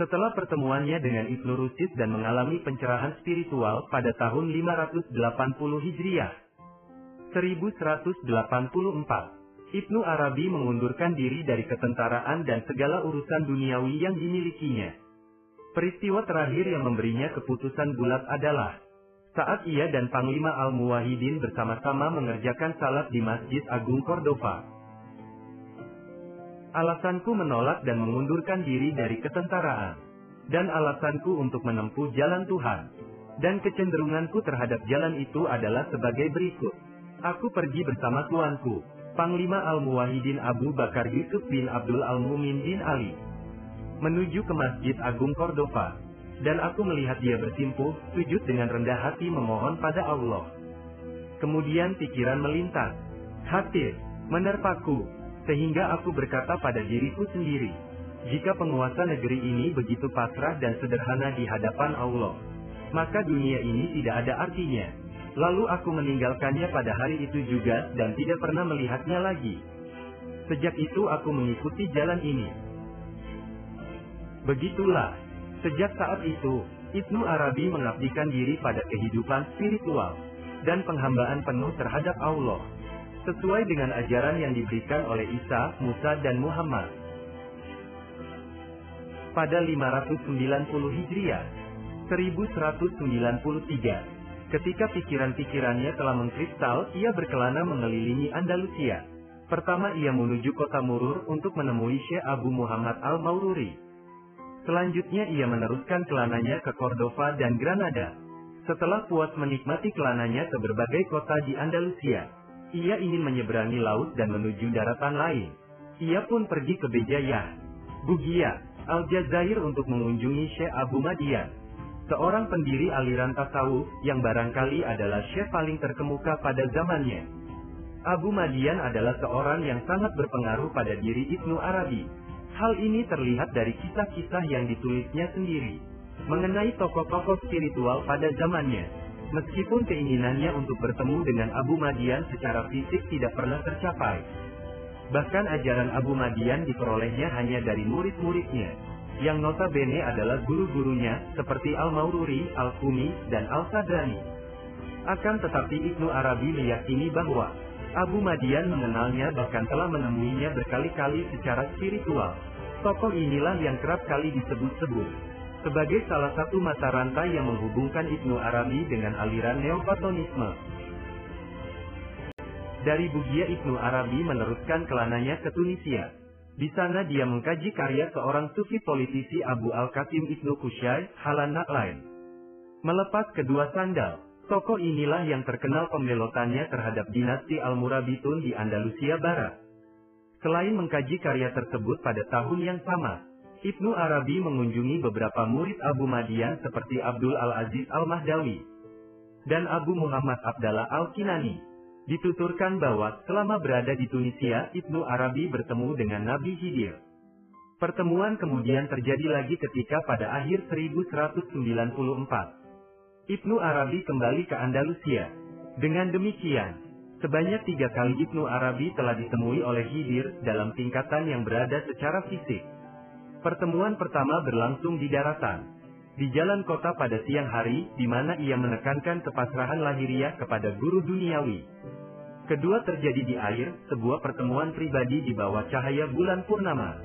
Setelah pertemuannya dengan Ibnu Rushid dan mengalami pencerahan spiritual pada tahun 580 Hijriah. 1184. Ibnu Arabi mengundurkan diri dari ketentaraan dan segala urusan duniawi yang dimilikinya. Peristiwa terakhir yang memberinya keputusan bulat adalah saat ia dan Panglima Al-Muwahidin bersama-sama mengerjakan salat di Masjid Agung Cordova. Alasanku menolak dan mengundurkan diri dari ketentaraan. Dan alasanku untuk menempuh jalan Tuhan. Dan kecenderunganku terhadap jalan itu adalah sebagai berikut. Aku pergi bersama tuanku, Panglima Al-Muwahidin Abu Bakar Yusuf bin Abdul Al-Mumin bin Ali. Menuju ke Masjid Agung Cordova dan aku melihat dia bersimpuh, sujud dengan rendah hati memohon pada Allah. Kemudian pikiran melintas. Hati, menerpaku, sehingga aku berkata pada diriku sendiri, jika penguasa negeri ini begitu pasrah dan sederhana di hadapan Allah, maka dunia ini tidak ada artinya. Lalu aku meninggalkannya pada hari itu juga dan tidak pernah melihatnya lagi. Sejak itu aku mengikuti jalan ini. Begitulah, Sejak saat itu, Ibnu Arabi mengabdikan diri pada kehidupan spiritual dan penghambaan penuh terhadap Allah, sesuai dengan ajaran yang diberikan oleh Isa, Musa dan Muhammad. Pada 590 Hijriah, 1193, ketika pikiran-pikirannya telah mengkristal, ia berkelana mengelilingi Andalusia. Pertama ia menuju kota Murur untuk menemui Syekh Abu Muhammad Al-Maururi. Selanjutnya ia meneruskan kelananya ke Cordova dan Granada. Setelah puas menikmati kelananya ke berbagai kota di Andalusia, ia ingin menyeberangi laut dan menuju daratan lain. Ia pun pergi ke Bejayah, Bugia, Aljazair untuk mengunjungi Syekh Abu Madian, seorang pendiri aliran tasawuf yang barangkali adalah syekh paling terkemuka pada zamannya. Abu Madian adalah seorang yang sangat berpengaruh pada diri Ibnu Arabi, Hal ini terlihat dari kisah-kisah yang ditulisnya sendiri, mengenai tokoh-tokoh spiritual pada zamannya. Meskipun keinginannya untuk bertemu dengan Abu Madian secara fisik tidak pernah tercapai. Bahkan ajaran Abu Madian diperolehnya hanya dari murid-muridnya, yang notabene adalah guru-gurunya, seperti Al-Maururi, Al-Kumi, dan Al-Sadrani. Akan tetapi Ibnu Arabi meyakini bahwa Abu Madian mengenalnya bahkan telah menemuinya berkali-kali secara spiritual. Tokoh inilah yang kerap kali disebut-sebut sebagai salah satu mata rantai yang menghubungkan Ibnu Arabi dengan aliran Neoplatonisme. Dari Bugia Ibnu Arabi meneruskan kelananya ke Tunisia. Di sana dia mengkaji karya seorang sufi politisi Abu Al-Qasim Ibnu Kusyai, Halan Naklain. Melepas kedua sandal, Tokoh inilah yang terkenal pembelotannya terhadap dinasti Al-Murabitun di Andalusia Barat. Selain mengkaji karya tersebut pada tahun yang sama, Ibnu Arabi mengunjungi beberapa murid Abu Madian seperti Abdul Al-Aziz Al-Mahdawi dan Abu Muhammad Abdallah Al-Kinani. Dituturkan bahwa selama berada di Tunisia, Ibnu Arabi bertemu dengan Nabi Hidir. Pertemuan kemudian terjadi lagi ketika pada akhir 1194. Ibnu Arabi kembali ke Andalusia. Dengan demikian, sebanyak tiga kali Ibnu Arabi telah ditemui oleh Hidir dalam tingkatan yang berada secara fisik. Pertemuan pertama berlangsung di daratan, di jalan kota pada siang hari, di mana ia menekankan kepasrahan lahiriah kepada guru duniawi. Kedua terjadi di air, sebuah pertemuan pribadi di bawah cahaya bulan purnama.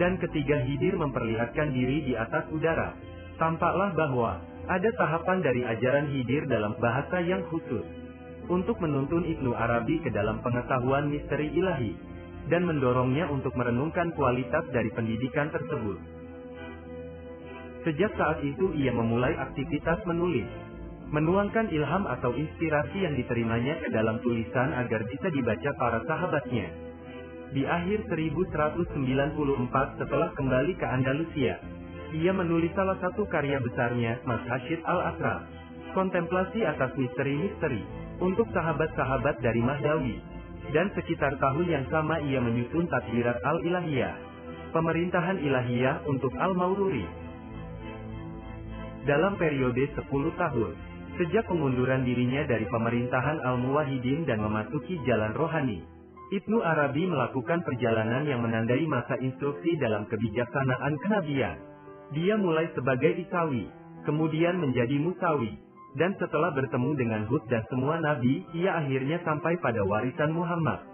Dan ketiga Hidir memperlihatkan diri di atas udara. Tampaklah bahwa, ada tahapan dari ajaran Hidir dalam bahasa yang khusus untuk menuntun Ibnu Arabi ke dalam pengetahuan misteri ilahi dan mendorongnya untuk merenungkan kualitas dari pendidikan tersebut. Sejak saat itu ia memulai aktivitas menulis, menuangkan ilham atau inspirasi yang diterimanya ke dalam tulisan agar bisa dibaca para sahabatnya. Di akhir 1194 setelah kembali ke Andalusia, ia menulis salah satu karya besarnya, Mas Hashid Al-Asra. Kontemplasi atas misteri-misteri, untuk sahabat-sahabat dari Mahdawi. Dan sekitar tahun yang sama ia menyusun takbirat Al-Ilahiyah. Pemerintahan ilahiyah untuk Al-Maururi. Dalam periode 10 tahun, sejak pengunduran dirinya dari pemerintahan Al-Muwahidin dan memasuki jalan rohani, Ibnu Arabi melakukan perjalanan yang menandai masa instruksi dalam kebijaksanaan kenabian. Dia mulai sebagai Isawi, kemudian menjadi Musawi, dan setelah bertemu dengan Hud dan semua nabi, ia akhirnya sampai pada warisan Muhammad.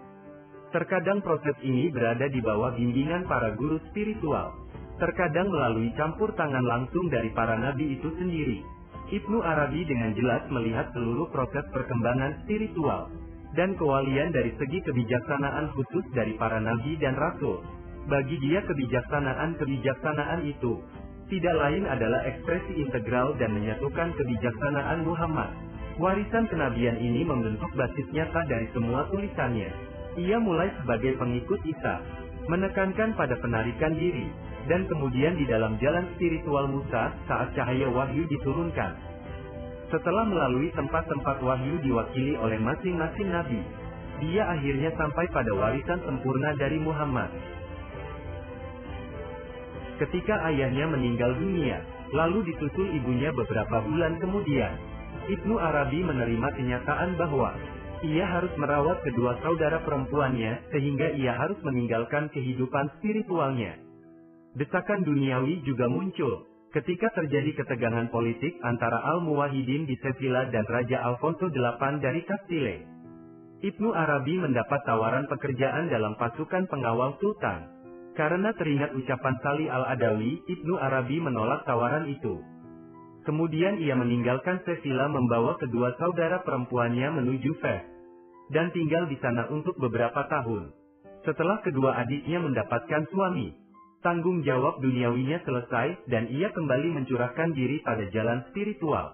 Terkadang proses ini berada di bawah bimbingan para guru spiritual. Terkadang melalui campur tangan langsung dari para nabi itu sendiri. Ibnu Arabi dengan jelas melihat seluruh proses perkembangan spiritual dan kewalian dari segi kebijaksanaan khusus dari para nabi dan rasul. Bagi dia kebijaksanaan-kebijaksanaan itu tidak lain adalah ekspresi integral dan menyatukan kebijaksanaan Muhammad. Warisan kenabian ini membentuk basis nyata dari semua tulisannya. Ia mulai sebagai pengikut Isa, menekankan pada penarikan diri, dan kemudian di dalam jalan spiritual Musa saat cahaya wahyu diturunkan. Setelah melalui tempat-tempat wahyu diwakili oleh masing-masing nabi, dia akhirnya sampai pada warisan sempurna dari Muhammad. Ketika ayahnya meninggal dunia, lalu disusul ibunya beberapa bulan kemudian, Ibnu Arabi menerima kenyataan bahwa ia harus merawat kedua saudara perempuannya sehingga ia harus meninggalkan kehidupan spiritualnya. Desakan duniawi juga muncul ketika terjadi ketegangan politik antara Al-Muwahidin di Sevilla dan Raja Alfonso VIII dari Castile. Ibnu Arabi mendapat tawaran pekerjaan dalam pasukan pengawal sultan. Karena teringat ucapan Sali al-Adawi, Ibnu Arabi menolak tawaran itu. Kemudian ia meninggalkan Sevilla membawa kedua saudara perempuannya menuju Fes. Dan tinggal di sana untuk beberapa tahun. Setelah kedua adiknya mendapatkan suami, tanggung jawab duniawinya selesai dan ia kembali mencurahkan diri pada jalan spiritual.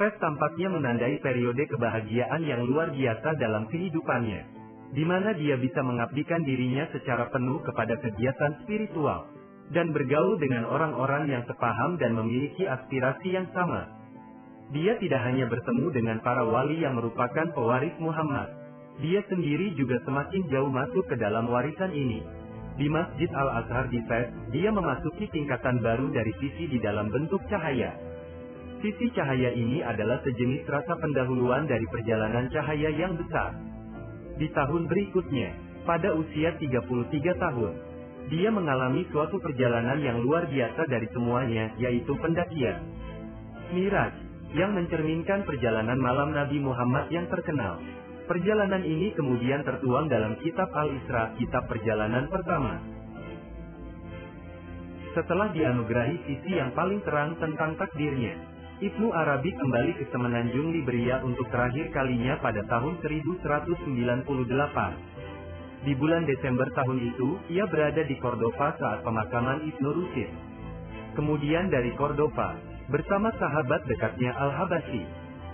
Fes tampaknya menandai periode kebahagiaan yang luar biasa dalam kehidupannya di mana dia bisa mengabdikan dirinya secara penuh kepada kegiatan spiritual, dan bergaul dengan orang-orang yang sepaham dan memiliki aspirasi yang sama. Dia tidak hanya bertemu dengan para wali yang merupakan pewaris Muhammad, dia sendiri juga semakin jauh masuk ke dalam warisan ini. Di Masjid Al-Azhar di Fes, dia memasuki tingkatan baru dari sisi di dalam bentuk cahaya. Sisi cahaya ini adalah sejenis rasa pendahuluan dari perjalanan cahaya yang besar. Di tahun berikutnya, pada usia 33 tahun, dia mengalami suatu perjalanan yang luar biasa dari semuanya, yaitu pendakian. Miraj, yang mencerminkan perjalanan malam Nabi Muhammad yang terkenal. Perjalanan ini kemudian tertuang dalam kitab Al-Isra, kitab perjalanan pertama. Setelah dianugerahi sisi yang paling terang tentang takdirnya, Ibnu Arabi kembali ke Semenanjung Liberia untuk terakhir kalinya pada tahun 1198. Di bulan Desember tahun itu, ia berada di Cordova saat pemakaman Ibnu Rushid. Kemudian dari Cordova, bersama sahabat dekatnya Al-Habashi,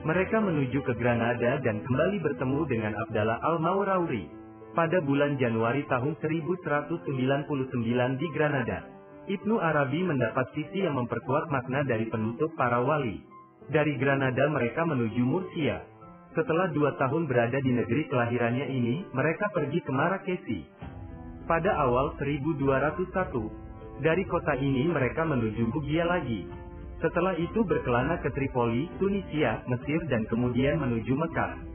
mereka menuju ke Granada dan kembali bertemu dengan Abdallah Al-Maurauri pada bulan Januari tahun 1199 di Granada. Ibnu Arabi mendapat sisi yang memperkuat makna dari penutup para wali. Dari Granada mereka menuju Murcia. Setelah dua tahun berada di negeri kelahirannya ini, mereka pergi ke Marrakesi. Pada awal 1201, dari kota ini mereka menuju Bugia lagi. Setelah itu berkelana ke Tripoli, Tunisia, Mesir dan kemudian menuju Mekah.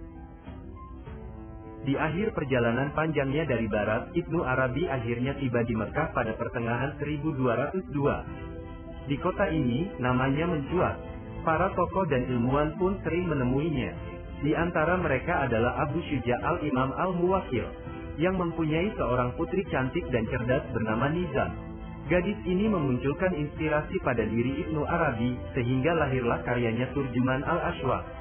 Di akhir perjalanan panjangnya dari barat, Ibnu Arabi akhirnya tiba di Mekah pada pertengahan 1202. Di kota ini, namanya mencuat. Para tokoh dan ilmuwan pun sering menemuinya. Di antara mereka adalah Abu Syuja al-Imam al-Muwakil, yang mempunyai seorang putri cantik dan cerdas bernama Nizam. Gadis ini memunculkan inspirasi pada diri Ibnu Arabi, sehingga lahirlah karyanya Turjuman al-Ashwa.